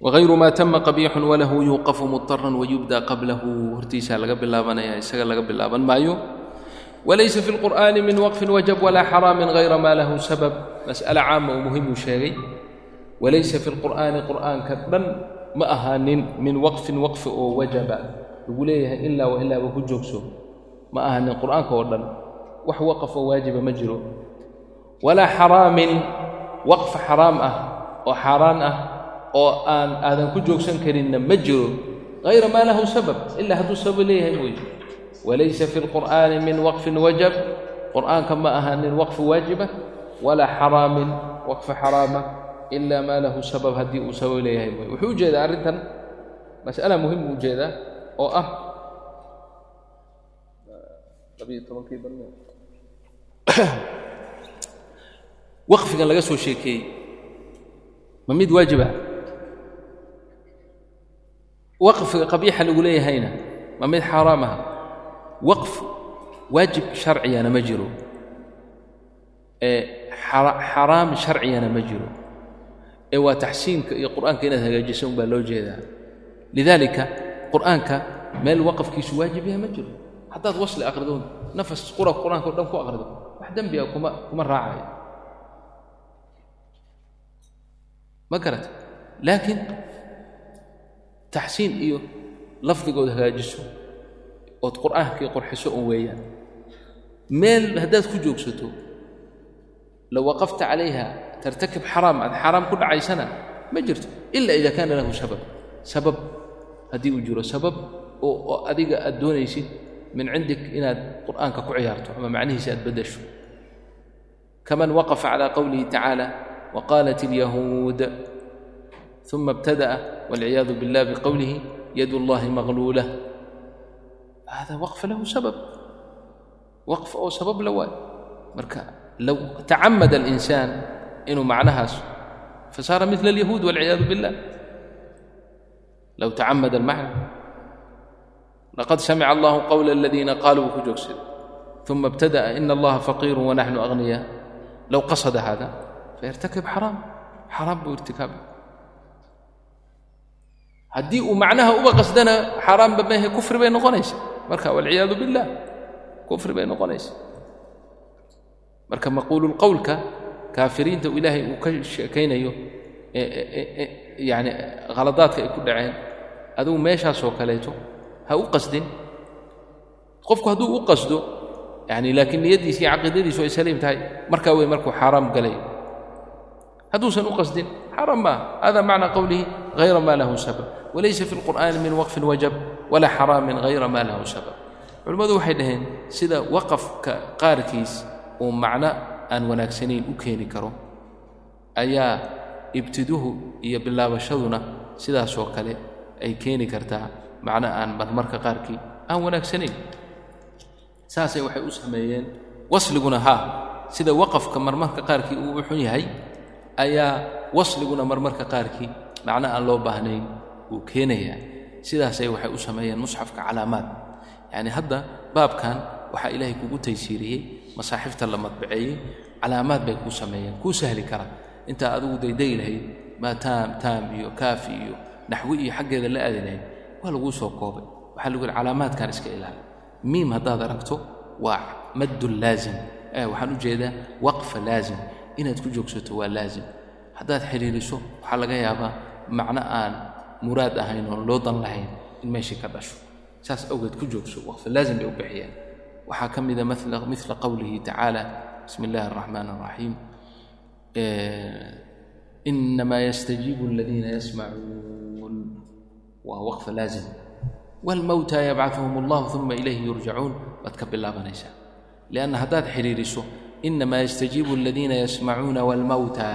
wayru maa tama qabiixun walahu yuuqafu mudaran wayubda qablahu hortiisaa laga bilaabanaya isaga laga bilaaban maayo walaysa fi lqur'aani min waqfin wajab walaa xaraamin hayra maa lahu sabab mas'ale caama oo muhimuu sheegay walaysa fi lqur'aani qur'aanka dhan ma ahaanin min waqfin waqfi oo wajaba lagu leeyahay ilaa wa ilaaba ku joogso ma ahaanin qur'aanka oo dhan wax waqaf oo waajiba ma jiro walaa xaraamin waqf xaraam ah oo xaaraan ah oo aan aadan ku joogsan karinna ma jiro hayra maa lahu sabab ilaa hadduu sabab leeyahay mooye walaysa fi lqur'aani min waqfin wajab qur'aanka ma ahaanin waqfi waajiba walaa xaraamin waqfi xaraama ilaa maa lahu sabab haddii uu sabab leeyahay mooye wuxuu u jeedaa arrintan mas'ala muhiim u u jeedaa oo ah waqfigan laga soo sheekeeyey ma mid waajiba waqfiga qabiixa lagu leeyahayna ma mid xaaraam aha waqf waajib sharciyana ma jiro. Xaraam sharciyana ma jiro. Ee waa taxsiinka iyo qur'aanka inaad hagaajiso un baa loo jeedaa. Lidaalika qur'aanka meel waqafkiisu waajib yahay ma jiro. Haddaad wasli akhrido nafas qura qur'aanka o dhan ku akhrido wax dembiga kuma kuma raacayo ma garata laakiin taxsiin iyo lafdigood hagaajiso ood qur'aankii qurxiso un weeyaan. Meel haddaad ku joogsato low waqafta calayha tartakib xaraam aad xaaraam ku dhacaysana ma jirto ila ida kaana lahu sabab. Sabab haddii uu jiro sabab oo adiga aad doonaysid min cindik inaad qur'aanka ku ciyaarto ama macnihiisa aad beddasho kaman waqafa calaa qowlihi tacaala waqaalat alyahuud uma ibtada'a walciyaadu billah biqowlihi yad اllahi maqluula hada waqfa lahu sabab waqf oo sabab la waay marka low tacamada alinsaan inuu macnahaas fasaara mila alyahuud walciyaadu billah low tacamada almacna laqad samica allahu qowla aladiina qaaluu ku joogsada uma ibtada'a ina allaha faqiiru wanaxnu aghniyaa low qasada hada fairtakib xaraam xaraam buu irtikaaba haddii uu macnaha uba qasdana xaaraamba mehe kufri bay noqonaysa. Marka walciyaadu billah kufri bay noqonaysa. Marka maquululqowlka kaafiriinta ilaahay uu ka sheekaynayo yani khaladaadka ay ku dhaceen adugu meeshaasoo kaleeto ha u qasdin. Qofku hadduu u qasdo yani laakiin niyaddiisa iyo caqiidadiisu ay saliim tahay markaa wey markuu xaaraam galayo hadduusan u qasdin xaaraam maaha hada macna qowlihi hayra ma lahu sabab. Walaysa fi lqur'aani min waqfin wajab walaa xaraamin hayra ma lahu sabab. Culimmadu waxay dhaheen sida waqafka qaarkiis uu macno aan wanaagsanayn u keeni karo ayaa ibtiduhu iyo bilaabashaduna sidaasoo kale ay keeni kartaa macno aan marmarka qaarkii aan wanaagsanayn. Saasay waxay u sameeyeen wasliguna haa sida waqafka marmarka qaarkii uu u ayaa wasliguna marmarka qaarkii macno aan loo baahnayn uu keenayaa. Sidaasay waxay u sameeyeen musxafka calaamaad. Yacni hadda baabkan waxaa ilaahay kugu taysiiriyey masaaxifta la madbaceeyey calaamaad bay kuu sameeyeen kuu sahli kara. Intaa adigu dayday lahayd maa taam taam iyo kaafi iyo naxwi iyo xaggeeda la aadi lahayd waa laguu soo koobay. Waxaa lagu yihi calaamaadkan iska ilaali miim haddaad aragto waa maddun laazim. Waxaan u jeedaa waqfa laazim inaad ku joogsato waa laazim haddaad xidhiiriso waxaa laga yaabaa macno aan muraad ahayn oon loo dan lahayn in meeshii ka dhasho saas awgeed ku joogso waqfa laazim bay u bixiyeen waxaa ka mida mila qowlihi tacaala bismi اllahi الraxmaan الraxiim inamaa yastajiibu aladiina yasmacuun waa waqfa laazim wاlmowta yabcaثuhum اllah uma ilayhi yurjacuun baad ka bilaabanaysaa lianna haddaad xidhiiriso inamaa yastajiibu aladiina yasmacuuna wاlmowta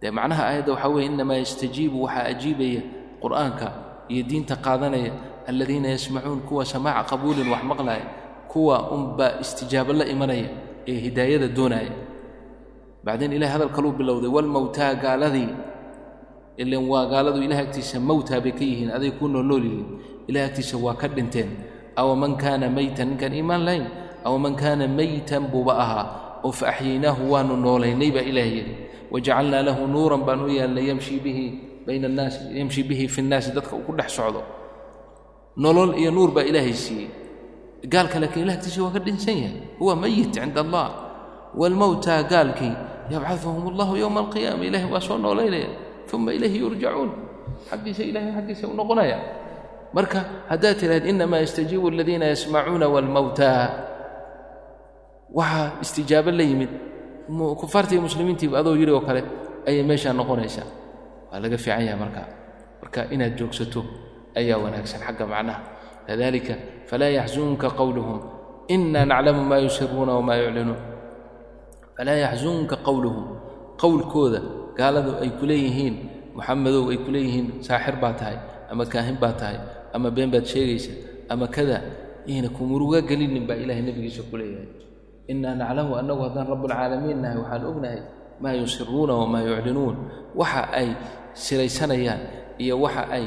dee macnaha aayadda waxaa weeye inamaa yastajiibu waxaa ajiibaya qur'aanka iyo diinta qaadanaya aladiina yasmacuun kuwa samaaca qabuulin wax maqlaaya kuwa unbaa istijaabo la imanaya ee hidaayada doonaya bacdeen ilahay hadal kaluu bilowday walmowtaa gaaladii ilan waa gaaladu ilahay agtiisa mowtaa bay ka yihiin aday kuu noolnool yihiin ilahay agtiisa waa ka dhinteen aw man kaana maytan ninkaan iimaan lahayn aw man kaana maytan buuba ahaa oo fa axyaynaahu waanu noolaynay baa ilaah yidhi wajacalnaa lahu nuuran baan u yeelnay yamshii bihi bayna annaasi yamshi bihi fi nnaasi dadka uu ku dhex socdo nolol iyo nuur baa ilaahay siiyey gaalka laakiin ilah agtiisa waa ka dhinsan yahay huwa mayit cinda allah waalmowtaa gaalkii yabcaduhum allahu yowma alqiyaama ilahay waa soo noolaynaya uma ilayhi yurjacuun xaggiisa ilahay xaggiisa u noqonaya marka haddaad tidhahd inamaa yastajiibu aladiina yasmacuuna waalmowtaa waxaa istijaabo la yimid. Kufaartii muslimiintiiba adoo yidhi oo kale ayay meeshaa noqonaysaa. Waa laga fiican yahay markaa marka inaad joogsato ayaa wanaagsan xagga macnaha. Kadalika falaa yaxzunka qowluhum ina naclamu maa yusiruuna wamaa yuclinuun. Falaa yaxzunka qowluhum qowlkooda gaaladu ay ku leeyihiin ay ku saaxir baa tahay ama kaahin baa tahay ama been baad sheegaysa ama kada yayna kumuruga gelinin baa ilahay nebigiisa ku innaa naclamu annagu haddaan rabbulcaalamiin nahay waxaan ognahay maa yusiruuna wamaa yuclinuun. Waxa ay siraysanayaan iyo waxa ay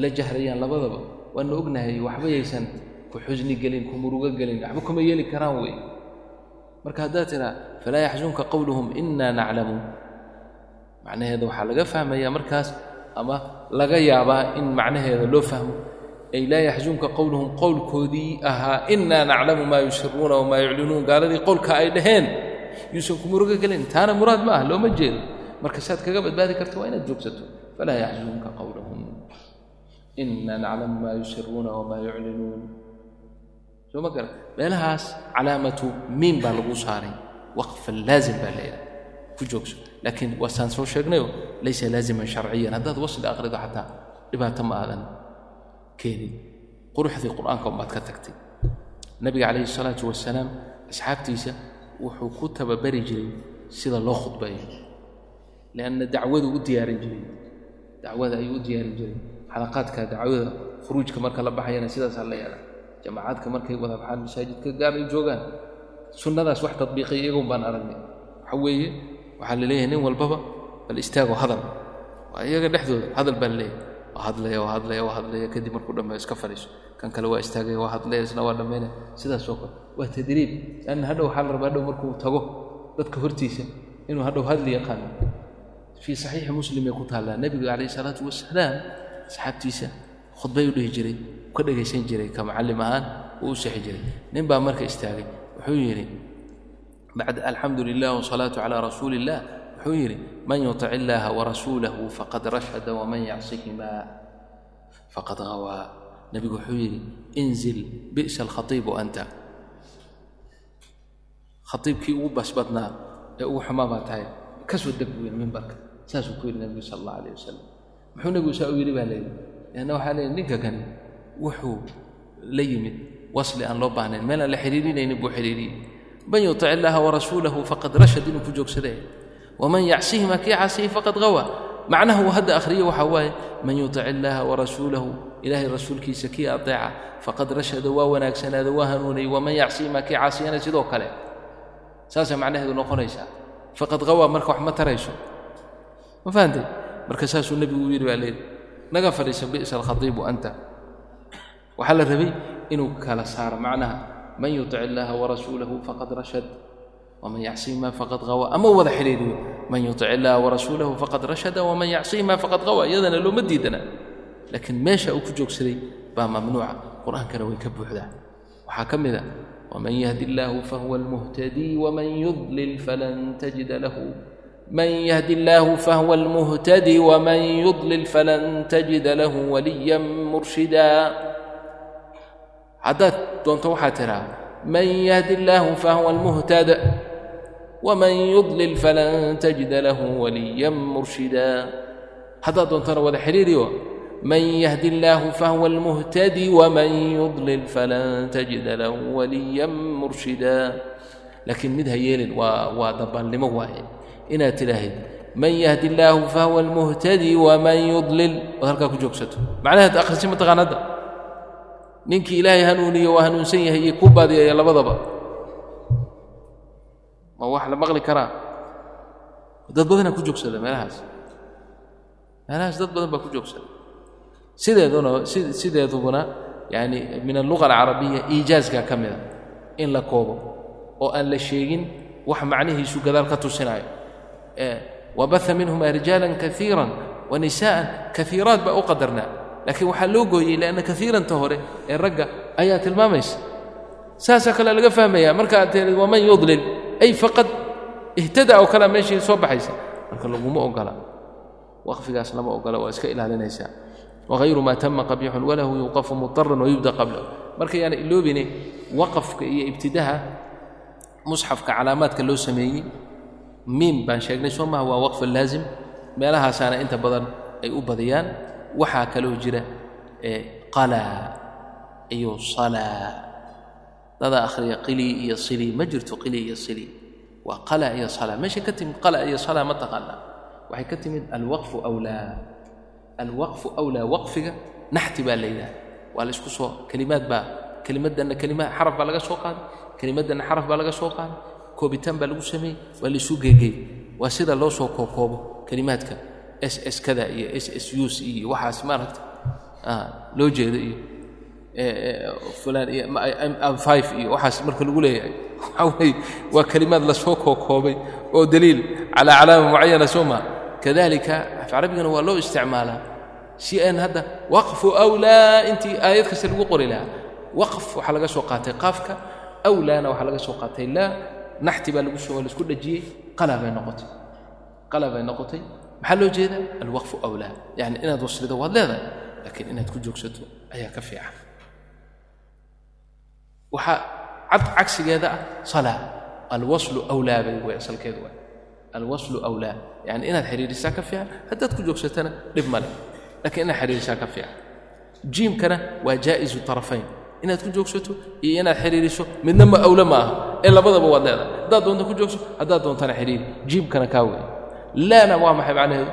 la jahrayaan labadaba waana ognahay waxba yaysan ku xusni gelin ku murugo gelin waxba kuma yeeli karaan wey. Marka haddaad tidhaa falaa yaxsunka qowluhum innaa naclamu. Macnaheeda waxaa laga fahmayaa markaas ama laga yaabaa in macnaheeda loo fahmo ay laa yaxsunka qowluhum qowlkoodii ahaa innaa naclamu maa yusiruuna wamaa yuclinuun. Gaaladii qowlka ay dhaheen yuusan ku murugo gelin taana muraad ma ah looma jeedo. Marka saad kaga badbaadi karta waa inaad joogsato falaa yaxsunka qowluhum ina naclamu maa yusiruuna wamaa yuclinuun. Soo ma garan meelahaas calaamatu miin baa lagu saaray. Waqfan laazim baa leedahay ku joogso. Laakiin waa saan soo sheegnayo laysa laaziman sharciyan. Haddaad wasli akhrido xataa dhibaato ma aadan keenin quruxdii qur'aanka umaad ka tagtay. Nebiga calayhi salaatu wasalaam asxaabtiisa wuxuu ku tababari jiray sida loo khudbeeyo lianna dacwadu u diyaarin jiray. Dacwada ayuu u diyaarin jiray. Xalaqaadka dacwada khuruujka marka la baxayana sidaasaa la yeelaa jamacaadka markay wada baxaan masaajidka gaar ay joogaan sunnadaas wax tadbiiqiya iyagun baan aragnay waxa weeye waxaa la leeyahay nin walbaba bal istaagoo hadal. Waa iyaga dhexdooda hadal baa leeyahay hadlaya waa hadlaya waa hadlaya kadib markuu dhammeeyo iska fadhiiso. Kan kale waa istaagaya waa hadlaya isna waa dhammaynaya sidaasoo kale waa tadriib. Lanna hadhow waxaa la rabaa hadhow markuu tago dadka hortiisa inuu hadhow hadli yaqaano fii saxiixi muslimay ku taallaa nebigu calayhi salaatu wasalaam asxaabtiisa khudbay u dhihi jiray ka dhegaysan jiray ka macallim ahaan uu u sixi jiray. Nin baa marka istaagay wuxuu yidhi bacda alxamdu lilah wasalaatu calaa rasuuli illah wuxuu yidhi man yutic illaaha warasuulahu faqad rashada waman yacsihimaa. Faqad hawaa nebigu wuxuu yidhi inzil bi'sa alkhatiibu anta. Khatiibkii ugu basbadnaa ee ugu xumaa tahay ka soo deg buu yidhi mimbarka saasuu ku yidhi nebigu sala allah alayh wasalam muxuu nebigu saa u yidhi baa layidhi leanna waxaa leeyihi ninka kani wuxuu la yimid wasli aan loo baahnayn meel aan la xidhiirinaynin buu xidhiiriyey man yutic illaaha warasuulahu faqad rashad inuu ku joogsadee waman yacsihima kii casiyey faqad hawa macnaha uu hadda akhriye waxaa waaye man yutic illaaha warasuulahu ilaahay rasuulkiisa kii ateeca faqad rashada waa wanaagsanaada waa hanuunayay waman yacsihima kii caasiyana sidoo kale saasay macnaheedu noqonaysaa faqad hawa marka wax ma tarayso ma fahantay marka saasuu nebigu u yidhi baa leeyihi naga fadhiisa bi'sa alkhatiibu anta waxaa la rabay inuu kala saaro macnaha man yutic illaaha waman yacsihima faqad hawa ama wada xidhiiriyo man yutic illaaha warasuulahu faqad rashada waman yacsihima faqad hawa iyadana looma diidana laakiin meesha uu ku joogsaday baa mamnuuca qur'aankana way ka buuxdaa waxaa ka mid a waman yahdi illaahu fahuwa almuhtadii waman yudlil falan tajida lahu من يهد الله فهو المهتدي ومن يضلل فلن تجد له وليا مرشدا haddaad doonto waxaa tiraa man yahdi illaahu fahuwa almuhtad waman yudlil falan tajida lahu waliyan murshida haddaad doontona wada xidhiiriyo man yahdi illaahu fahuwa almuhtadi waman yudlil falan tajida lahu waliyan murshida. Laakiin mid ha yeelin waa waa dabaalnimo waaye. Inaad tidhaahid man yahdi illaahu fahuwa almuhtadi waman yudlil. Ood halkaa ku joogsato. Macnaheed akhrisi mataqaanadda ninkii ilaahay hanuuniyo waa hanuunsan yahay iyo ku baadiyeeya labadaba ma wax la maqli karaa? Dad badanaa ku joogsada meelahaas. Meelahaas dad badan baa ku joogsada. Sideeduna sideedubuna yaani min alluga alcarabiya iijaazkaa ka mida. In la koobo oo aan la sheegin wax macnihiisu gadaal ka tusinaayo. Wabaha minhuma rijaalan kaiira wa nisaa'an kaiiraat baa u qadarnaa. Laakiin waxaa loo gooyey lianna kaiiranta hore ee ragga ayaa tilmaamaysa. Saasaa kale laga fahmaya markaa waman yudlil ay faqad ihtada oo kalea meeshii soo baxaysa. Marka laguma ogola. Waqfigaas lama ogola waa iska ilaalinaysaa wغayru ma tama qabixun walahu yuqafu muطaran wayubda qablahu marka yaana iloobine waqafka iyo ibtidaha musxafka calaamaadka loo sameeyey miim baan sheegnay soo maha waa waqfa laazim. Meelahaasaana inta badan ay u badiyaan. Waxaa kaloo jira qala iyo salaa dada akhriya qili iyo sili ma jirto qili iyo sili. Waa qala iyo salaa meeshay ka timid qala iyo salaa ma taqaanaa waxay ka timid alwaqfu awlaa. Alwaqfu awlaa waqfiga naxti baa la yidhaha. Waa la isku soo kelimaad baa kelimaddanna kelima xaraf baa laga soo qaaday kelimaddanna xaraf baa laga soo qaaday koobitaan baa lagu sameeyey waa laisu geegey. Waa sida loo soo kookoobo kelimaadka s s kada iyo s s us iyo waxaas maaragta loo jeedo iyo fulaan iyo five iyo waxaas marka lagu leeyahay. Waxaa weeye waa kelimaad la soo kookoobay oo daliil calaa calaama mucayana soo maa kadalika af carabigana waa loo isticmaalaa. Si aan hadda waqfu awlaa intii aayad kasta lagu qori lahaa. Waqf waxaa laga soo qaatay qaafka awlaana waxaa laga soo qaatay laa. Naxti baa lagu la isku dhajiyey. Qala bay noqotay. Qala bay noqotay. Maxaa loo jeedaa? Alwaqfu awlaa. Yacni inaad waslido waad leedahay laakiin inaad ku joogsato ayaa ka fiican waxaa cagsigeeda ah salaa. Alwaslu awlaa bay way asalkeedu waay alwaslu awlaa. Yani inaad xidhiirisaa ka fiican haddaad ku joogsatana dhib male laakiin inaad xidhiirisaa ka fiican. Jiimkana waa jaa'izu tarafayn. Inaad ku joogsato iyo inaad xidhiiriso midna ma awle ma aha ee labadaba waad leedahay. Haddaad doonta ku joogso haddaad doontana xidhiiri jiimkana kaa weeye laana waa maxay macnaheedu?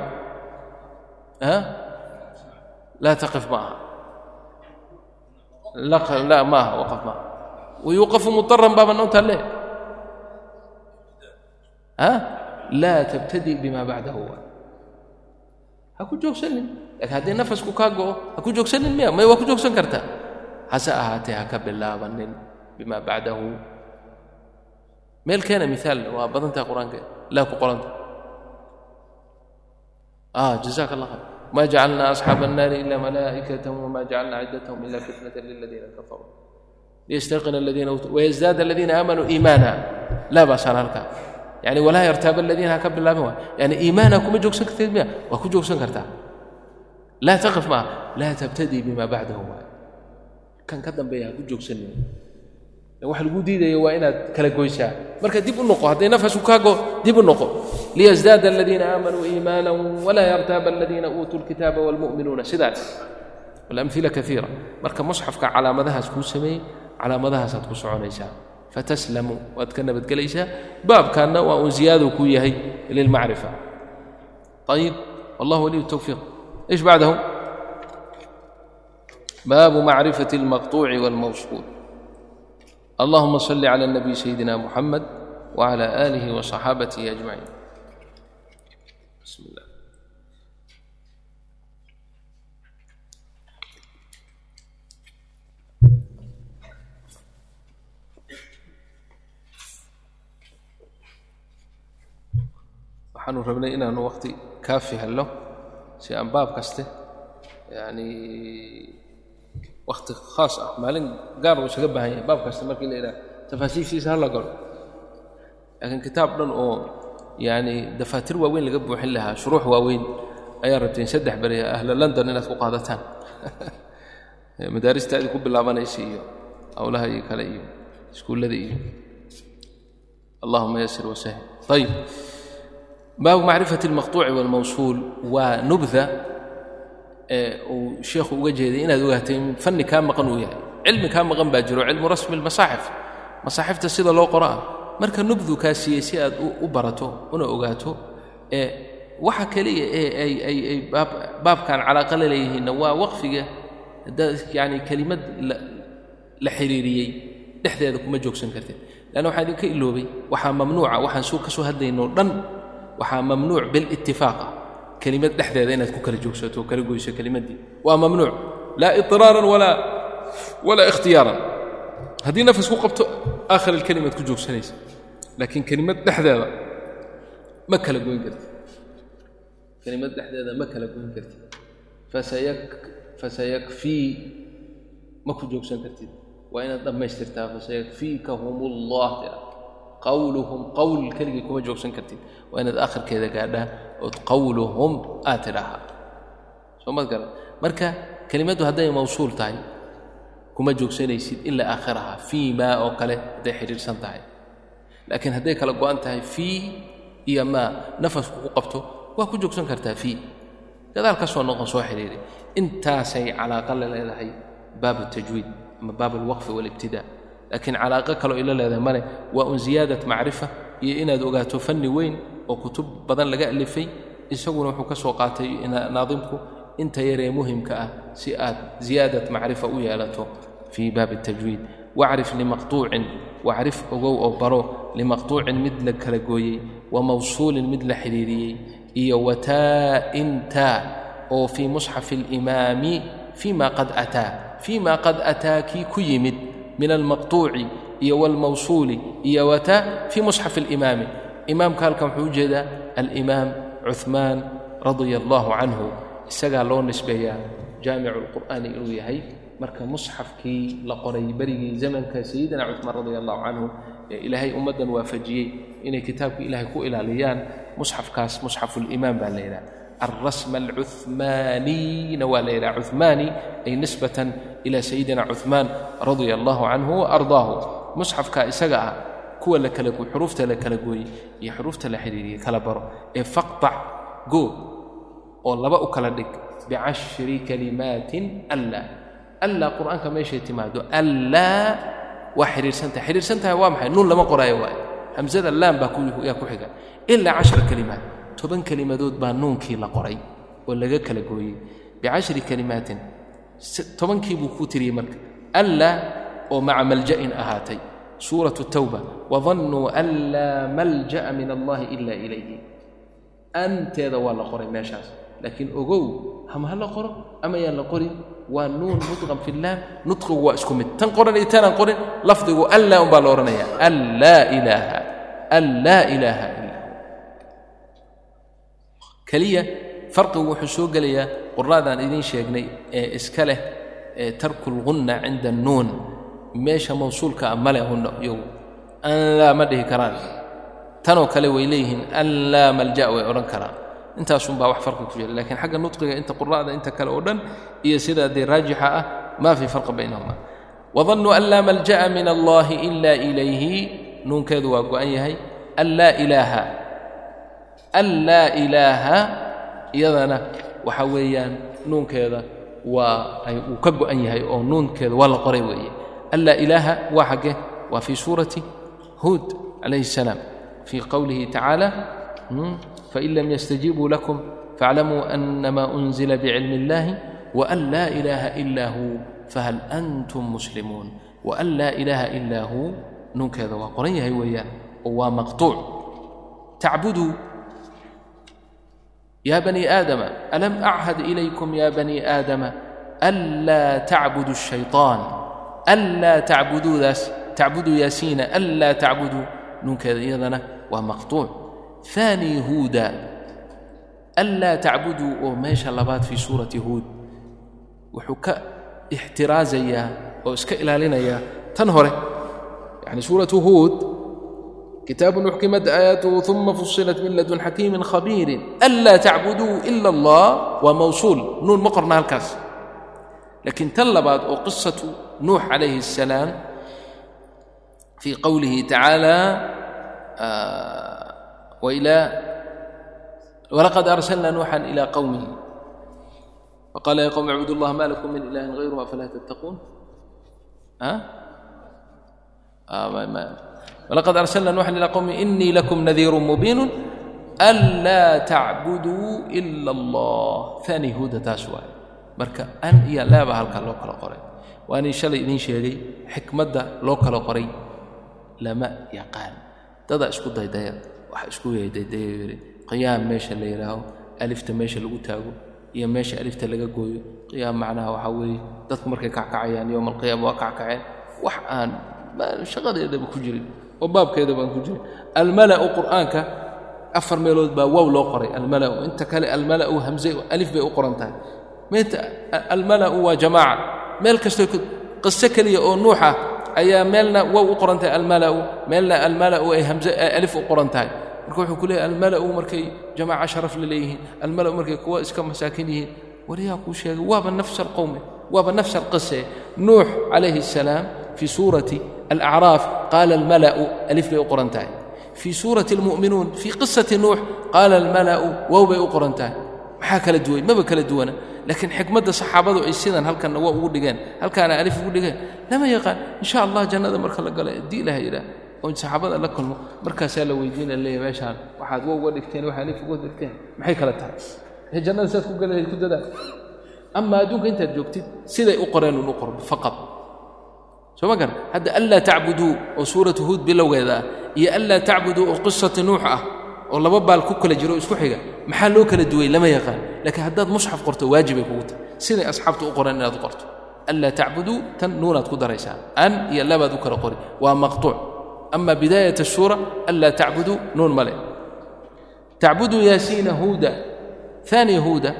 Laa taqif ma aha la ma aha waqaf ma aha wayuuqafu mudaran baaba noontaa lee laa tabtadi bima bacdahu ha ku joogsanin laakiin haddii nafasku kaa go'o ha ku joogsanin miya may waa ku joogsan kartaa hase ahaatee ha ka bilaabanin bima bacdahu meel keena miaal waa badantaha qur'aanka laa ku qoranta jazaaka allah khayr ma jacalna asxaaba الnaari ila malaa'ikata wma jacalna ciddatahum ila fitnata liladiina kafaruu wayasdaada aladiina aamanuu iimaana laa baasaan halkaa yani walaa yartaaba aladiina ha ka bilaabin waay yani iimaana kuma joogsan karteed miya waa ku joogsan kartaa laa taqif maaha laa tabtadii bima bacdahu waay kan ka dambeeya ha ku joogsanin wax lagu diidayo waa inaad kala goysaa marka dib u noqo hadday nafasku kaa go dib u noqo liyasdaada aladiina aamanuu iimaana walaa yartaaba aladiina uutuu lkitaaba waalmu'minuuna sidaas walamila kaiira marka musxafka calaamadahaas kuu sameeyey calaamadahaasaad ku soconaysaa. Fataslamu waad ka nabadgelaysaa. Baabkaanna waa uun ziyaaduu ku yahay lilmacrifa. Ayib wallah waliyu tawfiiq. ايش بعده باب معرفة المقطوع والموصول اللهم صل على النبي سيدنا محمد وعلى آله وصحابته أجمعين بسم الله waxaanu rabnay inaanu waqti kaafi helno si aan baab kaste. Yani wakti khaas ah maalin gaar uu isaga baahan yahay baab kaste markii la idhaha tafaasiishiisa hala galo. Laakiin kitaab dhan oo yani dafaatir waaweyn laga buuxin lahaa shuruux waaweyn ayaa rabteen saddex beri ahla london inaad ku qaadataan. Madaaristaadii ku bilaabanaysa iyo howlaha iyo kale iyo iskuullada iyo. Allahuma yasir wasahil ayib baabu macrifati almaqtuuci waalmawsuul waa nubda uu sheekhu uga jeeday inaad ogaatay in fanni kaa maqan uu yahay cilmi kaa maqan baa jiro cilmu rasmi almasaaxif masaaxifta sida loo qoro ah marka nubdu kaa siiyey si aad u barato una ogaato waxa keliya ee ay ay ay baabkan calaaqa la leeyihiinna waa waqfiga yani kelimad la xiriiriyey dhexdeeda kuma joogsan kartid. Leanna waxaa idinka iloobay waxaa mamnuuca waxaan ka soo hadlaynoo dhan waxaa mamnuuc bilitifaaq kelimad dhexdeeda inaad ku kala joogsato oo kala goyso kelimaddii. Waa mamnuuc. Laa iطiraaran walaa ikhtiyaaran. Haddii nafas ku qabto aakhir alkelimaad ku joogsanaysa. Laakiin kelimad dhexdeeda ma kala goyn karti kelimad dhexdeeda ma kala goyn kartid. Fasayak fasayakfii ma ku joogsan kartid. Waa inaad dhammaystirtaa fasayakfiikahum tira qawluhum qowl keligii kuma joogsan kartid. Waa inaad akhirkeeda gaadhaa ood qawluhum aad tidhaahaa soomad garan. Marka kelimaddu hadday mawsuul tahay kuma joogsanaysid ilaa aakhiraha fii maa oo kale hadday xidhiirsan tahay. Laakiin hadday kala go'an tahay fii iyo maa nafasku ku qabto waa ku joogsan kartaa fii. Gadaal ka soo noqon soo xidhiiri intaasay calaaqa la leedahay baab altajwiid ama baab alwaqfi waalibtidaa laakiin calaaqo kaloo ila leedahay male waa un ziyaadat macrifa. Iyo inaad ogaato fanni weyn oo kutub badan laga alifay isaguna wuxuu ka soo qaatay naadimku inta yaree muhimka ah si aad ziyaadat macrifa u yeelato fii baab اtajwiid wacrif limaqtuucin wacrif ogow oo baro limaqtuucin mid la kala gooyey wa mawsuulin mid la xidhiiriyey iyo wataa'in taa oo fii musxafi اlimaami fii ma qad ataa fii ma qad ataa kii ku yimid min almaqطuuci iyo wاlmawsuuli iyo wataa fii musxafi اlimaami imaamka halkan wuxuu u jeedaa alimaam cuثmaan radia allahu canhu isagaa loo nisbeeyaa jaamicu اlqur'aani inuu yahay marka musxafkii la qoray berigii zamanka sayidina cuثmaan radia allahu canhu ee ilaahay ummaddan waafajiyey inay kitaabka ilaahay ku ilaaliyaan musxafkaas musxafu limaam baa la yidhaha alrasm alcuثmaaniyna waa la yidhaha cuثmaani ay nisbatan ila sayidina cuثmaan radia allahu canhu waardaahu musxafka isaga ah kuwa la kala xuruufta la kala gooyey iyo xuruufta la xidhiiriyey kala baro ee faqطac go oo laba u kala dhig bicashri kalimaatin alla alla qur'aanka meeshay timaado allaa waa xidhiirsantahay xidhiirsantahay waa maxay nuun lama qoraayo waaye hamsada laam baa yaa ku xiga ilaa cashra kalimaat toban kelimadood baa nuunkii la qoray oo laga kala gooyey. Bicashri kalimaatin tobankii buu ku tiriyey marka alla oo maca malja'in ahaatay. Suuratu tawba wadannuu an laa malja'a min allahi ila ilayhi. Anteeda waa la qoray meeshaas laakiin ogow ama ha la qoro ama yaan la qorin waa nuun mudqam fi llaam nudqigu waa isku mid tan qoran iyo tanaan qorin lafdigu allaa un baa la odhanaya allaa ilaaha allaa ilaaha illa keliya farqigu wuxuu soo gelayaa quraadaan idiin sheegnay ee iska leh ee tarku lgunna cinda annuun meesha mawsuulka ah male hunna iyagu an laa ma dhihi karaan. Tanoo kale way leeyihiin an laa malja way odhan karaan. Intaasunbaa wax farqi ku jira lakiin xagga nudqiga inta qura'da inta kale oo dhan iyo sidaa dee raajixa ah maa fii farqi baynahuma. Wadannuu an laa malja'a min allahi ila ilayhi. Nuunkeedu waa go'an yahay an laa ilaaha an laa ilaaha iyadana waxa weeyaan nuunkeeda waa uu ka go'an yahay oo nuunkeeda waa la qoray weeye. An laa ilaaha waa xaggee waa fii suurati huud calayhi الsalaam fii qowlihi tacaala hmm, fain lam yastajiibuu lakum faاclamuu anama unzila bicilmi اllahi wan laa ilaaha ilaa huu fahal antum muslimuun. Wan laa ilaaha ilaa huu nuunkeeda waa qoran yahay weeyaan oo waa maqtuuc tacbuduu ya bani aadama alam achad ilaykum ya bani aadama anlaa tacbudu الshayطaan anlaa tacbuduudaas tacbuduu yaasiina anlaa tacbuduu nuunkeeda iyadana waa maqطuuc ثاني huuda anlaa tacbuduu oo meesha labaad fii suurati huud wuxuu ka ixtiraazayaa oo iska ilaalinayaa tan hore yani kitaabu uxkimat aayaatuhu uma fusilat min ladun xakiimin khabiirin anlaa tacbuduu ila allah waa mawsuul nuun ma qorna halkaas laakiin tan labaad oo qisatu nuux calayhi الsalaam fii qowlihi tacaala walaqad arsalna nuuxa ila qowmihi faqaala ya qowm icbud اllah ma lakum min ilahi غayru afalaa tattaquun walaqad arsalna nuuxan ilaa qowmi inii lakum nadiirun mubiinun anlaa tacbuduu ila allah ani huda taas waay marka an iyo laaba halkaa loo kala qoray. Waanin shalay idiin sheegay xikmadda loo kala qoray. Lama yaqaan. Dadaa isku daydaya waxa isku daydayayii qiyaam meesha la yidhaaho alifta meesha lagu taago iyo meesha alifta laga gooyo. Qiyaam macnaha waxaa weeye dadku markay kackacayaan yowma alqiyaama waa kackaceen wax aan shaqadeedaba ku jirin oo baabkeedaba aan ku jirin almala'u qur'aanka afar meelood baa wow loo qoray almala'u. Inta kale almala'u hamze alif bay u qoran tahay. Almala'u waa jamaaca. Meel kastoo qiso keliya oo nuux ah ayaa meelna wow u qoran tahay almala'u. Meelna almala'u ay hamze alif u qoran tahay. Marka wuxuu ku almala'u markay jamaaca sharaf la leeyihiin almala'u markay kuwa iska masaakin yihiin wariyaa kuu sheegay waaba nafs alqowme waaba nafs alqise nuux calayhi الsalaam fii suurati alacraaf qaala almala'u alif bay u qoran tahay. fii suurati almu'minuun fii qisati nuux qaala almala'u wow bay u qoran tahay. maxaa kala duway maba kala duwana laakiin xikmadda saxaabadu ay sidan halkanna waa ugu dhigeen halkaana alif ugu dhigeen lama yaqaan insha allah jannada marka la gala haddii ilaha yidhaah oo saxaabada la kulmo markaasaa la weydiina leeya meeshaan waxaad wa uga dhigteen waxaa alif uga dhigteen. maxay kala tahay ee jannada saad ku galahayd ku dadaal ama adduunka intaad joogtid siday u qoreen un u qor faqad soo ma garan hadda anlaa tacbuduu oo suuratu huud bilowgeeda ah iyo anlaa tacbuduu oo qisati nuux ah oo laba baal ku kala jiro o isku xiga maxaa loo kala duway lama yaqaan laakiin haddaad musxaf qorto waajibay kugu tahay siday asxaabtu u qoreen inaad u qorto anlaa tacbuduu tan nuunaad ku daraysaa an iyo labaad u kala qori waa maqtuuc ama bidaayat الsuura anlaa tacbuduu nuun male tacbuduu yaasiina huuda ثاني هودا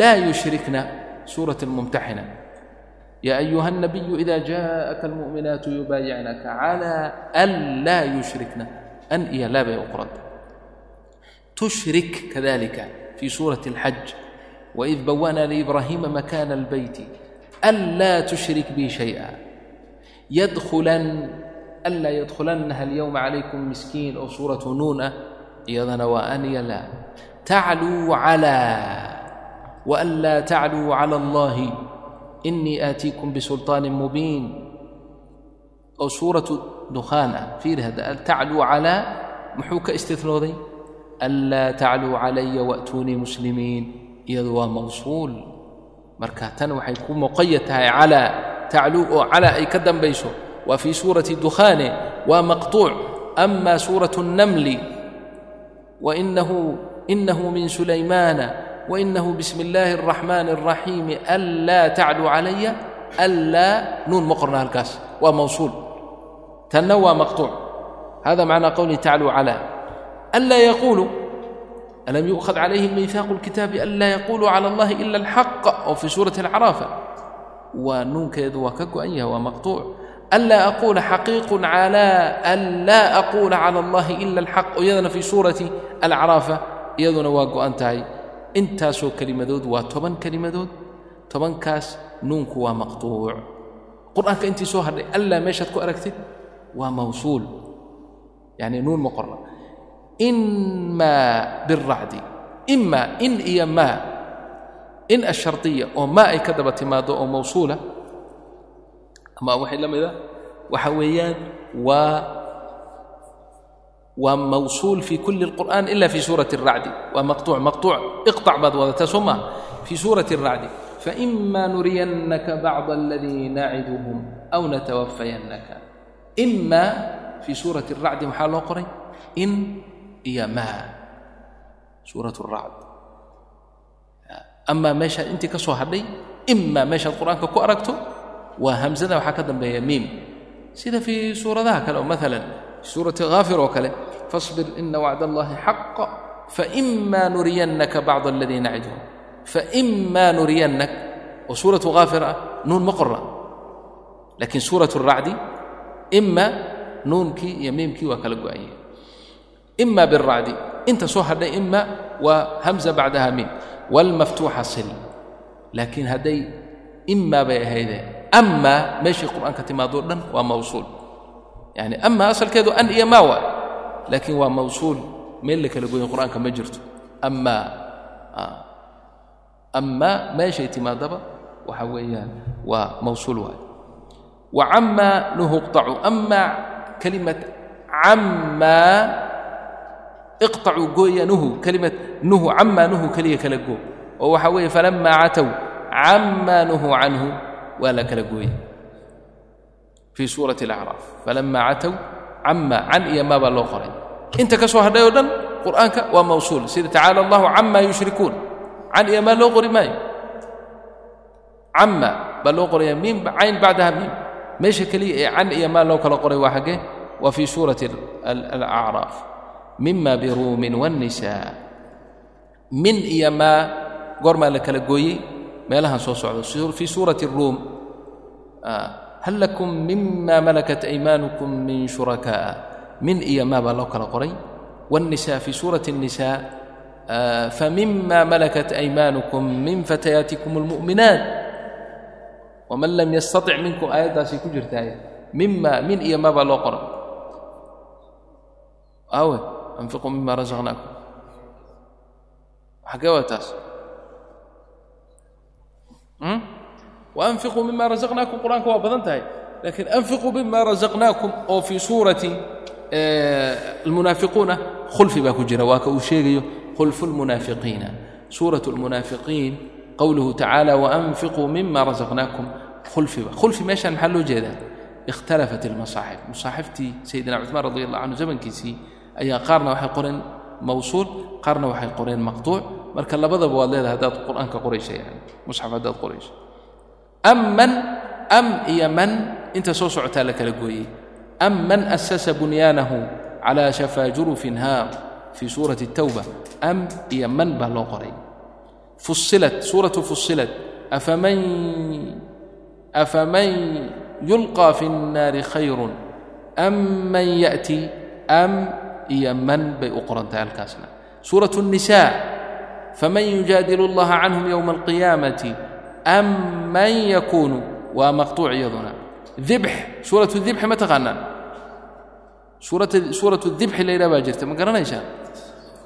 لا يشركن سورة الممتحنة يا أيها النبي إذا جاءك المؤمنات يبايعنك على أن لا يشركن أن إيا لا بيقرد تشرك كذلك في سورة الحج وإذ بوانا لإبراهيم مكان البيت ألا تشرك بي شيئا يدخلن ألا يدخلنها اليوم عليكم مسكين أو سورة نونة إذن وأني لا تعلو على وألا تعلو على الله inii aatiikum bisulطaani mubiin. Oo suuratu dukhaan ah fiiri hadda tacluu calaa muxuu ka istinooday anlaa tacluu calaya waatuunii muslimiin iyadu waa mawsuul. Marka tan waxay ku muqaya tahay calaa tacluu oo calaa ay ka dambayso waa fii suurati dukhaane waa maqtuuc. Ama suuratu الnamli wainahu min sulaymaana وإنه بسم الله الرحمن الرحيم ألا تعلو علي ألا نون مقرنة هالكاس وموصول تنوى مقطوع هذا معنى قوله تعلو على ألا يقول ألم يؤخذ عليهم ميثاق الكتاب ألا يقولوا على الله إلا الحق أو في سورة العرافة ونون كيدوا ككو أنيها ومقطوع ألا أقول حقيق على ألا أقول على الله إلا الحق ويذن في سورة العرافة يذن واقو أنتهي intaasoo kelimadood waa toban kelimadood tobankaas nuunku waa maqtuuc. Qur'aanka intii soo hadhay allaa meeshaad ku aragtid waa mawsuul. Yacni nuun ma qorna. Imaa biracdi imaa in iyo maa. In ashardiya oo maa ay ka daba timaaddo oo mawsuula. Ama waxay la mida waxa weeyaan waa waa mawsuul fii kuli اlqur'an ila fii suurati الracdi waa maqtuuc maqtuuc iqطac baad wadataa soo maaha fii suurati الracdi faima nuriyannaka bacd اladii naciduhum aw natawafayannaka ima fii suurati الracdi maxaa loo qoray? In iyo maa suurat الracd amaa meeshaad intii ka soo hadhay ima meeshaad qur'aanka ku aragto waa hamzada waxaa ka dambeeya miim. Sida fii suuradaha kale oo maalan fii suurati haafir oo kale فاصبر إن وعد الله حق فإما نرينك بعض الذي نعدهم فإما نرينك وسورة غافرة نون مقرة لكن سورة الرعد إما نونك يميمك وكلا أي إما بالرعد أنت صهر إما وهمزة بعدها ميم والمفتوحة صل لكن هدي إما بهذا أما ماشي القرآن كتما دورنا وموصول يعني أما أصل كذا أن إيا ما waa laakiin waa mawsuul. Meel la kala goyin qur'aanka ma jirto. Amaa meeshay timaadaba waxa weeyaan waa mawsuul waaye wa camaa nuhu iqطacu amaa kalimat camaa iqطacuu gooya nuhu. Kalimat nuhu camaa nuhu keliya kala goo oo waxa weeye falamaa catow camaa nuhu canhu waa la kala gooya cama can iyo maa loo qoray. Inta ka soo hadhay oo dhan qur'aanka waa mawsuul. Sida tacaala allahu cama yushrikuun. Can iyo maa loo qori maayo. Cama baa loo qoraya miim cayn bacdaha miim. Meesha keliya ee can iyo maa loo kala qoray waa xaggee waa fii suurati alacraaf mima biruumin waannisaa min iyo maa goormaa la kala gooyey meelahan soo socdo. Fii suurati ruum. Ah hal lakum mima malakat aymaanukum min shuraka'a? Min iyo maa baa loo kala qoray. Wاnisa fii suurati الnisa famima malakat aymaanukum min fatayaatikum اlmu'minaat waman lam yastatic minkum aayaddaasay ku jirtaay mima min iyo maa loo qoray. Awe anfiquu mima rasaqnaakum xagee waa taas. Hmm? Waanfiquu mima rasaqnaakum qur'aanka waa badan tahay lakiin anfiquu mima rasaqnaakum oo fii suurati almunaafiquuna khulfi baa ku jira waa ka uu sheegayo khulfu lmunaafiqiina suurat lmunaafiqiin qowluhu tacaala waanfiquu mima rasaqnaakum khulfiba khulfi meeshaan maxaa loo jeedaa ikhtalafat ilmasaaxif masaaxiftii sayidina cuثmaan radi allah canhu zamankiisii ayaa qaarna waxay qoreen mawsuul qaarna waxay qoreen maqtuuc marka labadaba waad leedahay haddaad qur'aanka qoraysa yani musxaf haddaad qorayso am man am iyo man inta soo socotaa la kala gooyey am man asasa bunyaanahu calaa shafaa jurufin haar fii suurati الtawba am iyo man baa loo qoray fusilat suuratu fusilat afaman afaman yulqى fi الnaari khayru am man yaأti am iyo man bay u qoran tahay halkaasna suuraة الnisaa faman yujaadilu اllaha canhum yowma اlqiyaamati am man yakuunu waa maqtuuc iyaduna dibx suuratu dibxi ma taqaanaan suuratu dibxi la yidhah baa jirta ma garanaysaa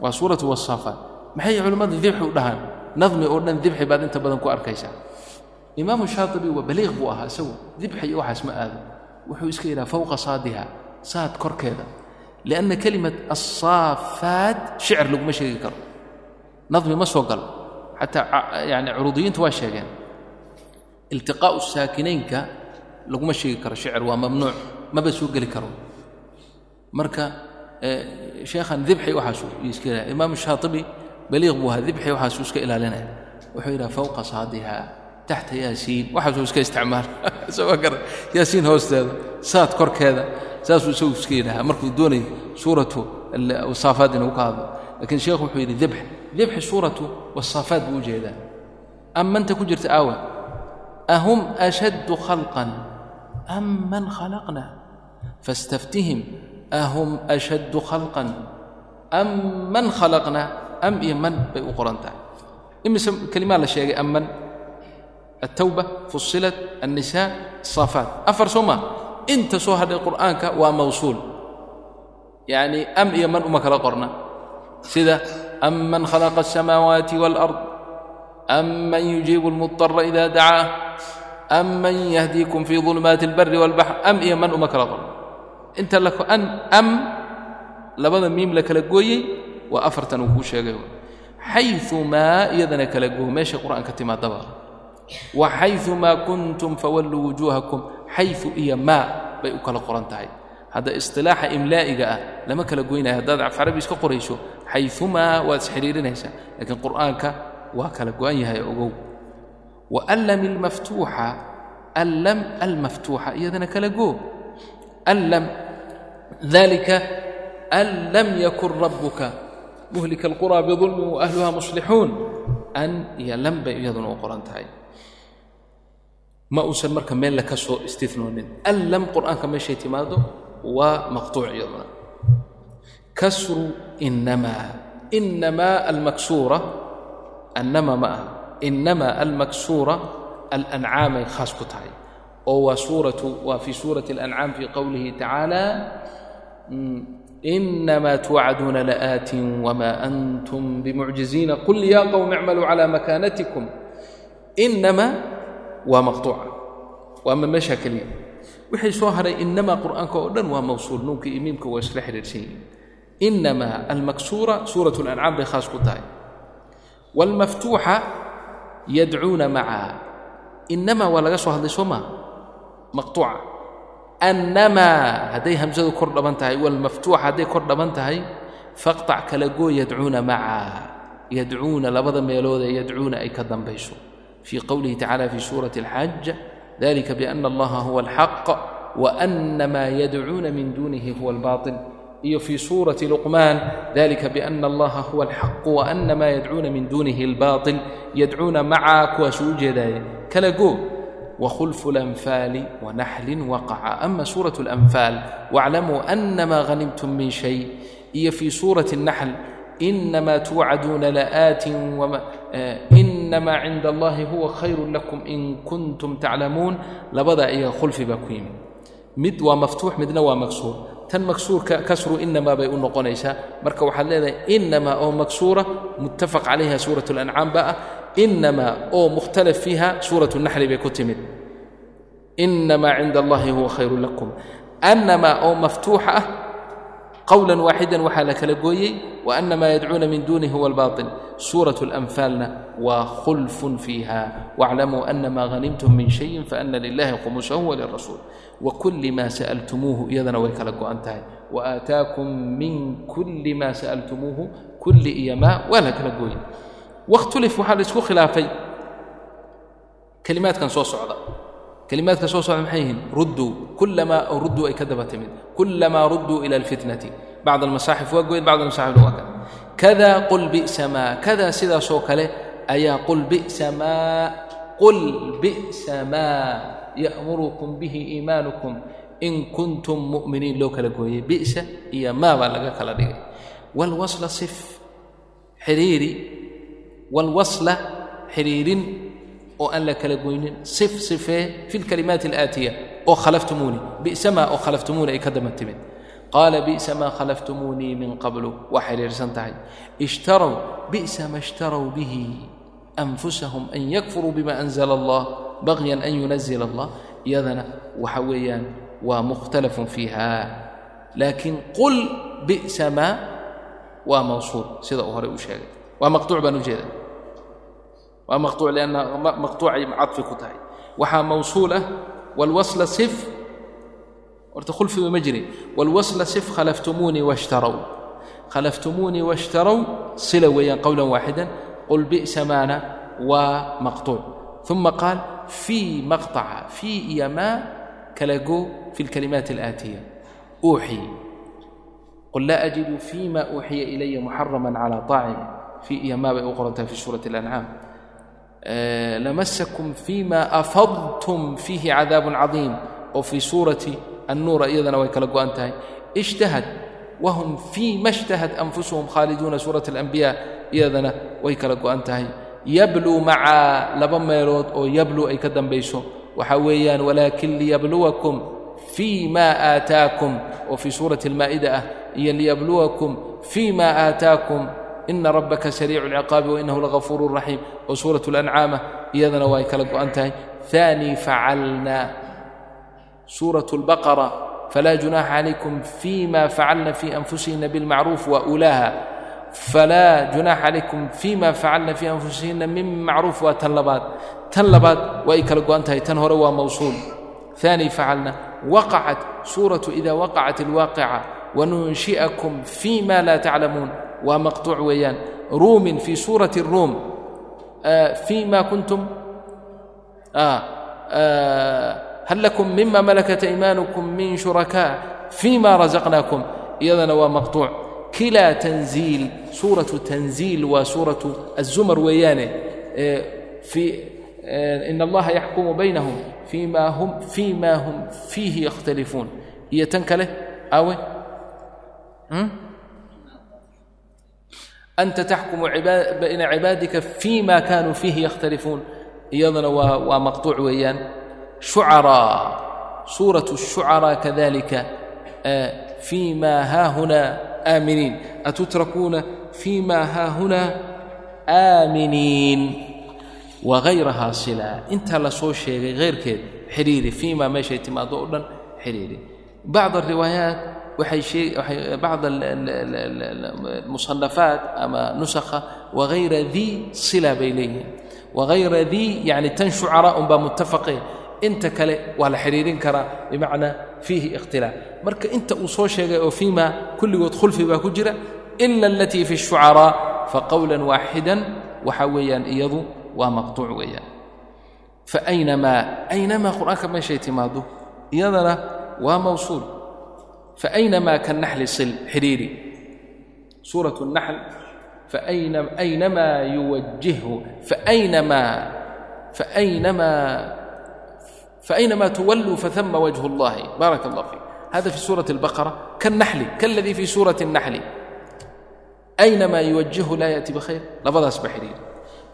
waa suuratu wasaafaat maxay culimmadu dibxi u dhahaan nadmi oo dhan dibxi baad inta badan ku arkaysaa imaamu shaatibi waa baliiq buu ahaa isagu dibxi iyo waxaas ma aado wuxuu iska yidhaha fowqa saadiha saad korkeeda lianna kelimat assaafaat shicir laguma sheegi karo nadmi ma soo galo xataa yani curuudiyiintu waa sheegeen iltiqaa'u saakinaynka laguma sheegi karo shicir waa mamnuuc maba soo geli karo. Marka sheekhan dibxi waxaasuu iska ilaha imaamu shaatibi baliiq buu ahaa dibxi waxaasuu iska ilaalinaya. Wuxuu yidhaha fowqa saadiha taxta yaasiin. Waxaasuu iska isticmaala. Isagoo gara. Yaasiin hoosteeda saad korkeeda saasuu isagu iska yidhahaa markuu doonayo suuratu wasaafaat inuu ka hadlo. Lakiin sheekhu wuxuu yidhi dibx dibxi suuratu wasaafaat buu u jeedaa. Am ku jirta aawa ahum ashaddu khalqan am man khalaqna faاstaftihim ahum ashaddu khalqan am man khalaqna am iyo man bay u qoran tahay imise kelimaa la sheegay am man التوبة فصلت النساء الصافات أفر سوما انت سو هذا القرآن وموصول يعني أم إيا من أمك لقرنا سيدا أم من خلق السماوات والأرض أم من يجيب المضطر إذا دعاه أم من يهديكم في ظلمات البر والبحر أم إيا من أمك لقرنا انت لك أن أم لبدا ميم لك لقوي وأفرتن وكوشا حيث ما يدنك لقوه ماشي قرآن كتما دبر waxayumaa kuntum fawalluu wujuuhakum xayu iyo maa bay u kala qoran tahay hadda istilaaxa imlaa'iga ah lama kala goynaya haddaad af carabi iska qorayso xayumaa waad isxidhiirinaysaa laakiin qur'aanka waa kala go'an yahay ogow. Waallam ilmaftuuxa allam almaftuuxa iyadana kala goo. Allam dalika an lam yakun rabbuka. Muhlika alquraa bidulmin waahluha muslixuun. An iyo lam bay iyaduna u qoran tahay. Ma uusan marka meella ka soo istinoonin allam qur'aanka meeshay timaado waa maqtuuc iyaduna. Kasru inamaa inamaa almaksuura annama ma aha. Inamaa almaksuura alancaamay khaas ku tahay. Oo waa suuratu waa fii suurati alancaam fii qowlihi tacaala inamaa tuwacduuna la'aatin wma antum bimucjiziina qul ya qowm icmaluu cala makaanatikum inama waa maqtuuca waa ma meeshaa keliya wixii soo haray inamaa qur'aanka oo dhan waa mawsuul. Nuunka iyo miimka waa isla xidhiirsan yihiin. Inamaa almaksuura suurat اlancaam bay khaas ku tahay wاlmaftuuxa yadcuuna macaha inamaa waa laga soo hadlay soo maa maqtuuca annamaa hadday hamsadu kor dhaban tahay wاlmaftuuxa hadday kor dhaban tahay faqطac kala goo yadcuuna macaha yadcuuna labada meeloodee yadcuuna ay ka dambayso في قوله تعالى في سورة الحج ذلك بأن الله هو الحق وأن ما يدعون من دونه هو الباطل iyo fii suurati luqmaan dalika biana allaha huwa alxaqu wa ana maa yadcuuna min duunihi albaatil yadcuuna macaa kuwaasuu u jeedaaya kala goog wkhulf اlanfaali wanaxlin waqaca. Ama suuraة اlanfaal wاclamuu anama hanimtum min shay. Iyo fii suurati الnaxl inamaa tuucaduuna laaatin eh, inamaa cinda allahi huwa khayru lakum in kuntum taclamuun labadaa iyaga khulfi baa ku yimid إيا خلف باكويم مد ومفتوح مدنا ومكسور تن مكسور كسر إنما بي نقونيسا مركا waxaad leedahay إنما أو مكسورة متفق عليها سورة الأنعام بقى إنما أو مختلف فيها سورة النحل بكتمد إنما عند الله هو خير لكم أنما أو مفتوحة قولا واحدا وحال كالقوي وأن ما يدعون من دونه هو الباطل سورة الأنفال وخلف فيها واعلموا أن ما غنمتم wakuli maa sa'altumuuhu iyadana way kala go'an tahay. Wa aataakum min kulli maa sa'altumuuhu kulli iyo maa waa la kala gooye wakhtilif waxaa la isku khilaafay. Kelimaadkan soo socda. Kelimaadka soo socda maxay yihiin? Rudduu kullamaa rudduu ay ka daba timid. Kullamaa rudduu ila alfitnati. Bacd almasaaxif waa gooyen bacd almasaaxif waa kale kada qul bi'sa maa kada sidaasoo kale ayaa qul bi'sa maa qul bi'sa maa ya'murukum bihi iimaanukum in kuntum mu'miniin loo kala gooyey bi'sa iyo maa baa laga kala dhigay walwasla sif xiriiri walwasla xiriirin oo aan la kala goynin sif sifee fi lkalimaati alaatiya oo khalaftumuuni bi'sa maa oo khalaftumuuni ay ka daba timid qaala bi'sa maa khalaftumuunii min qablu waa xiriirsan tahay ishtarow bi'sa ma ishtarow bihi anfusahum an yakfuruu bima anzala allah bagyan an yunazila allah iyadana waxa weeyaan waa mukhtalafun fiiha laakiin qul bi'sa maa waa mawsuul sida uu horey u sheegay waa maqtuuc baan u jeeda waa maqtuuc lianna maqtuucay cadfi ku tahay waxaa mawsuul ah walwasla sif horta khulfiba ma jirin walwasla sif khalaftumuunii washtarow khalaftumuunii washtarow sila weeyaan qowlan waaxidan qul bi'sa maana waa maqtuuc uma qaal fii maqtaca fii iyo maa kala goo fi اlkalimaat alaatiya uuxiya qul laa ajidu fii ma uuxiya ilaya muxarama calaa طaacimi fii iyo maa bay u qorantahay fi suurati اlancaam lamasakum fima afadtum fiihi cadaab cadiim oo fii suurati annuura iyadana way kala go'an tahay ishtahad اجتهد وهم فيما اشتهت أنفسهم خالدون سورة الأنبياء iyadana way kala go'an tahay yabluu maca laba meelood oo yabluu ay ka dambayso waxa weeyaan walaakin liyabluwakum fii ma aataakum oo fii suurati almaa'ida ah iyo liyabluwakum fii ma aataakum ina rabbaka sariicu alciqaabi wainahu lagafuuru raxiim oo suuratu alancaama iyadana way kala go'an tahay ثاني facalna suuraة falaa junaaxa calaykum fii ma facalna fii anfusihina bilmacruuf wa ulaaha falaa junaaxa calaykum fii ma facalna fii anfusihina min macruuf waa tan labaad tan labaad waa ay kala go'an tahay tan hore waa mawsuul aani facalna waqacat suuratu ida waqacat alwaaqica wanunshi'akum fii ma laa taclamuun waa maqtuuc weeyaan ruumin fii suurati ruum fii ma kuntum hal lakum mima malakat aymanukum min shurakaa fii ma rasaqnaakum iyadana waa maqtuuc kilaa tanziil suuratu tanziil waa suuratu azumar weeyaane in allaha yaxkumu baynahum fii ma hum fiihi yakhtalifuun iyo tan kale awe anta taxkumu bayna cibaadika fii ma kaanuu fiihi yakhtalifuun iyadana waa maqtuuc weeyaan شعراء. suurة الشuعراء kaذلika في ma haahuna aaminiin atutrakuuna في ma haahuna aaminiin wغayrahaa silaa intaa la soo sheegay hayrkeed xidhiiri fii ma meeshay timaado oo dhan xidhiiri bacd الriwaayaat waay bacd muصanafaat ama nusakha wغayra dii sila bay leeyihiin wغayra dii yani tan شhucaraa un baa mutafaqeen inta kale waa la xidhiirin karaa bimacnaa fiihi ikhtilaaf marka inta uu soo sheegay oo fiimaa kulligood khulfi baa ku jira ila alatii fi shucaraa fa qowlan waaxidan waxaa weeyaan iyadu waa maqtuuc weeyaan. Faaynamaa aynamaa qur'aanka meeshay timaaddo? Iyadana waa mawsuul. Faaynamaa kanaxli sil xidhiiri suuratu naxl faaynamaa yuwajihhu faaynamaa faaynamaa فأينما تولوا فثم وجه الله بارك الله فيك هذا في سورة البقرة كالنحل كالذي في سورة النحل أينما يوجهه لا يأتي بخير لفظ أسبحرين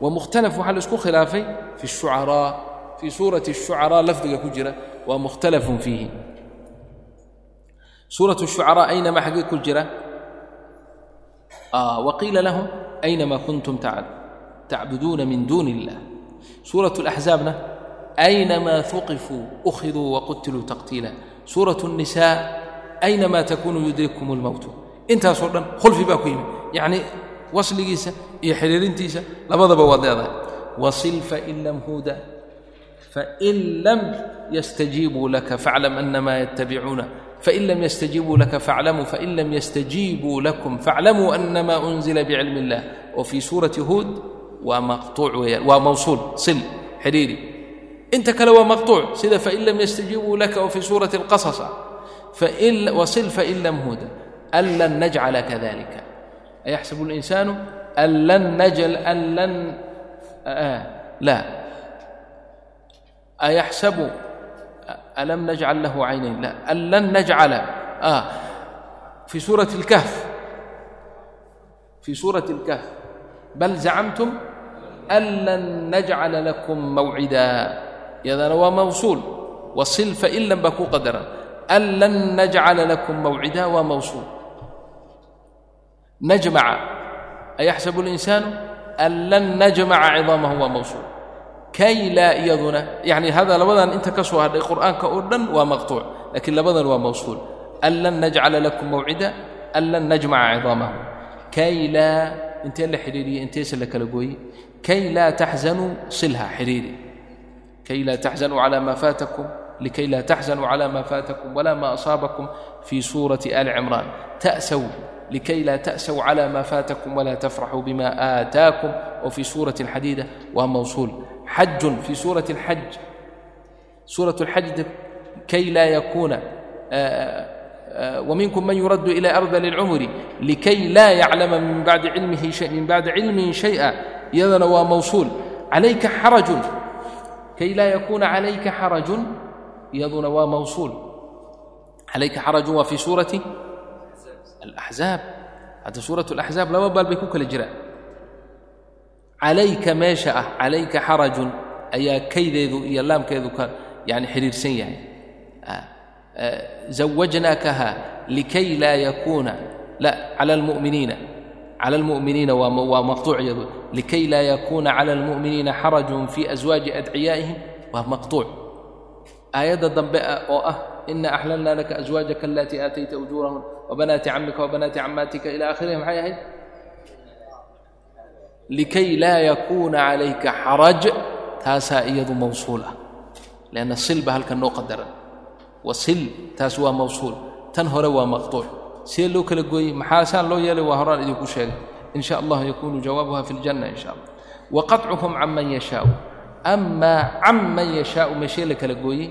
ومختلف وحال خلافي في الشعراء في سورة الشعراء لفظك كجرة ومختلف فيه سورة الشعراء أينما حقيق كجرة آه وقيل لهم أينما كنتم تعبدون من دون الله سورة الأحزاب aynamaa uqifuu ukhiduu waqutiluu taqtiila suurat الnisaa aynamaa takuunu yudrikkum اlmowtu intaasoo dhan khulfi baa ku yimid yacnii wasligiisa iyo xidhiirintiisa labadaba waad leedahay wasil fain lam huda fain lam yastajiibuu laka faaclam anamaa yattabicuuna fain lam yastajiibuu laka faaclamuu fain lam yastajiibuu lakum faaclamuu anamaa unzila bicilmi اllah oo fii suurati huud waa maqtuuc weeyaan waa mawsuul sil xidhiiri inta kale waa maqtuuc. Sida fain lam yastajiibuu laka oo fii suurati اlqasas wasil fain lam huda. An lan najcala kadalika ayaxsabu اlinsaanu an lan najal an lan eh, eh, la. Ayaxsabu alam najcal lahu caynayn la. An lan najcala ah. fii suurati اlkahf fii suurati اlkahf bal zacamtum an lan najcala lakum mawcida yadana waa mawsuul. Wasil fainlan baa ku qadaran. An lan najcala lakum mawcida waa mawsuul. Najmaca ayaxsabu اlinsaanu an lan najmaca cidaamahu waa mawsuul. Kay laa iyaduna yacni hada labadan inta ka soo hadhay qur'aanka oo dhan waa maqtuuc laakiin labadan waa mawsuul. An lan najcala lakum mawcida an lan najmaca cidaamahu. Kay laa intee la xidhiiriye inteese la kala gooye kay laa taxzanuu silha xidhiiri كي لا تحزنوا على ما فاتكم لكي لا تحزنوا على ما فاتكم ولا ما أصابكم في سورة آل عمران تأسوا لكي لا تأسوا على ما فاتكم ولا تفرحوا بما آتاكم وفي سورة الحديدة وموصول حج في سورة الحج سورة الحج كي لا يكون ومنكم من يرد إلى أرض للعمر لكي لا يعلم من بعد علمه شيء من بعد علمه شيئا يذن وموصول عليك حرج كي لا يكون عليك حرج يذن وموصول عليك حرج وفي سورة الأحزاب hadda suuraة الأxzaab laba baal bay ku kala jiraan calayka meesha ah calayka xarajun ayaa kaydeedu iyo laamkeedu ka yani xidhiirsan yahay zawajnaakaha likay laa yakuuna la cala almu'miniina cala almu'miniina waa maqtuuc iyadu likay laa yakuuna cala almu'miniina xarajun fii aswaaji adciyaa'ihim waa maqtuuc aayadda dambe oo ah ina axlalna laka aswaajaka alatii aatayta ujuurahun wabanaati camika wabanaati camaatika ila aakhirihi maxay ahayd likay laa yakuuna calayka xaraj taasaa iyadu mawsuul ah lianna sil ba halkan noo qadaran wa sil taas waa mawsuul tan hore waa maqtuuc see loo kala gooyey maxaa saan loo yeelay? Waa horaan idinku sheegay. In sha allah yakunu jawaabuha fi ljanna in sha allah wa qaطcuhum can man yashaau. Amaa can man yashaau meeshee la kala gooyey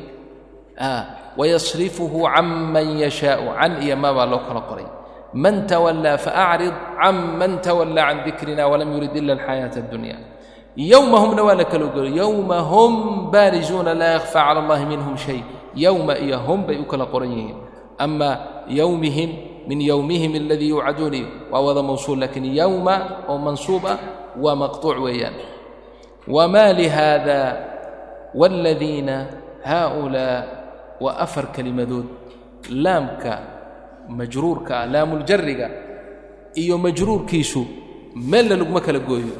wayasrifuhu can yashaau. Can iyo maa baa loo kala qoray. Man tawallaa faacrid can man tawallaa can dikrina walam yurid ila alxayaata addunya. Yowma humna waa la kala goray yowma hum baarizuuna laa yakhfa cala allahi minhum shay. Yowma iyo hum bay u kala qoran yihiin. Ama yowmihim min yowmihim aladii yuucaduuni waa wada mawsuul laakiin yowma oo mansuub ah waa maqtuuc weeyaan. Wma lihada wاladiina haaulaa waa afar kelimadood laamka majruurka ah laamuljariga iyo majruurkiisu meelna laguma kala gooyo.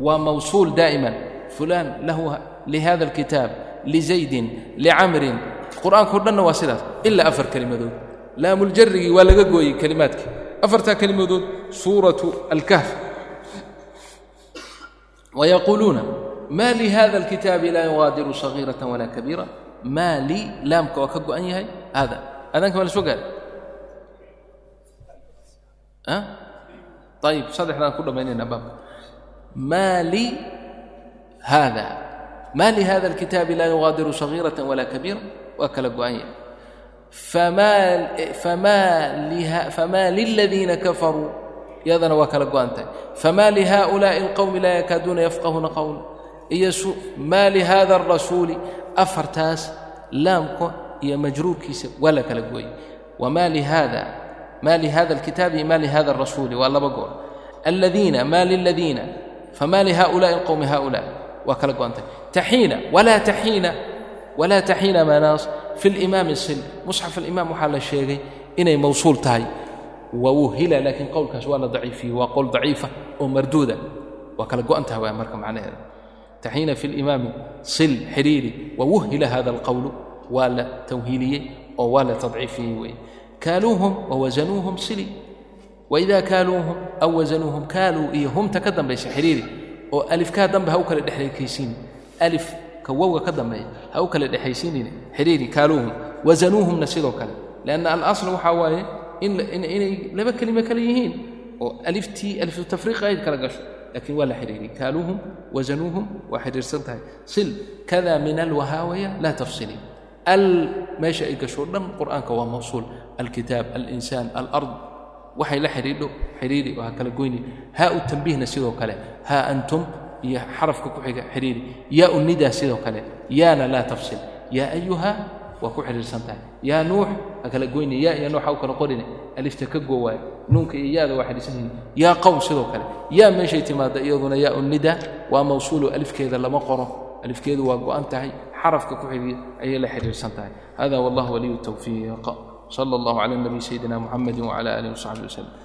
Waa mawsuul daa'iman. Fulaan lahu lihada اlkitaab lizaydin licamrin qur'aanka o dhanna waa sidaas ilaa afar kelimadood laamuljarigii waa laga gooyey kelimaadkii afartaa kelimoodood suuratu alkahf. Wayaquuluuna maa lii hada alkitaabi laa yuqaadiru sagiirata walaa kabiira. Maa lii laamka waa ka go'an yahay haada aadaanka ma la soo gaara ayib saddexdaan ku dhammaynayna baabka. Maa lii haada maa li hada alkitaabi laa yuqaadiru sagiirata walaa kabiira. Waa kala go'an yahay famaa liladiina kafaruu iyadana waa kala go'an tahay famaa lihaa'ulaa'i alqowmi laa yakaaduuna yafqahuuna qowla iyo maa lihada arasuuli afartaas laamka iyo majruurkiisa waa la kala gooyey wamaa lihada maa lihada alkitaabi iyo maa lihada arasuuli waa laba goor aladiina maa liladiina famaa lihaa'ulaa'i alqowmi haa'ulaa waa kala go'an tahay taxiina walaa taxiina walaa taxiina manaas fi limaami sil musxaf alimaam waxaa la sheegay inay mawsuul tahay. Wawuhila laakiin qowlkaas waa la daciifiyey waa qowl daciifa oo marduuda. Waa kala go'an tahay waa marka macnaheeda taxiina fi limaami sil xiriiri. Wawuhila hada alqowlu waa la tawhiiliyey oo waa la tadciifiyey weeye. Kaaluuhum wawasanuuhum sili. Waidaa kaaluuhum aw wasanuuhum kaaluu iyo humta ka dambaysa xiriiri. Oo alifkaa dambe ha u kala dhexaysiini alif ka wowga ka dambeeya ha u kala dhexaysiinine xiriiri kaaluuhum wasanuuhumna sidoo kale. Lianna alasl waxaa waaye inay laba kelimo kale yihiin oo aliftii alifu tafriiq ayd kala gasho laakiin waa la xiriiri kaaluuhum wasanuuhum waa xiriirsan tahay. Sil kada min alwahaawaya laa tafsili. Al meesha ay gasho dhan qur'aanka waa mawsuul. Alkitaab alinsaan alard waxay la xidhiidho xidhiiri oo ha kala goyni. Haa u tambiihna sidoo kale. Haa antum iyo xarafka ku xiga xidhiiri yaau nida sidoo kale. Yaana laa tafsil. Yaa ayuha waa ku xidhiirsan tahay yaa nuux ha kala goyni. Ya iyo nuuxa u kala qorini alifta ka goowaay. Nuunka iyo yaada waa xidhiirsan yihiin yaa qowm sidoo kale. Yaa meeshay timaadda iyaduna yaau nida waa mawsuulu alifkeeda lama qoro. Alifkeedu waa go'an tahay xarafka ku xigiya ayay la xidhiirsan tahay hada wallah waliyu tawfiiq. Sala اllah cala nabiy sayidina muxamadi wcala alih wasaxbi waslm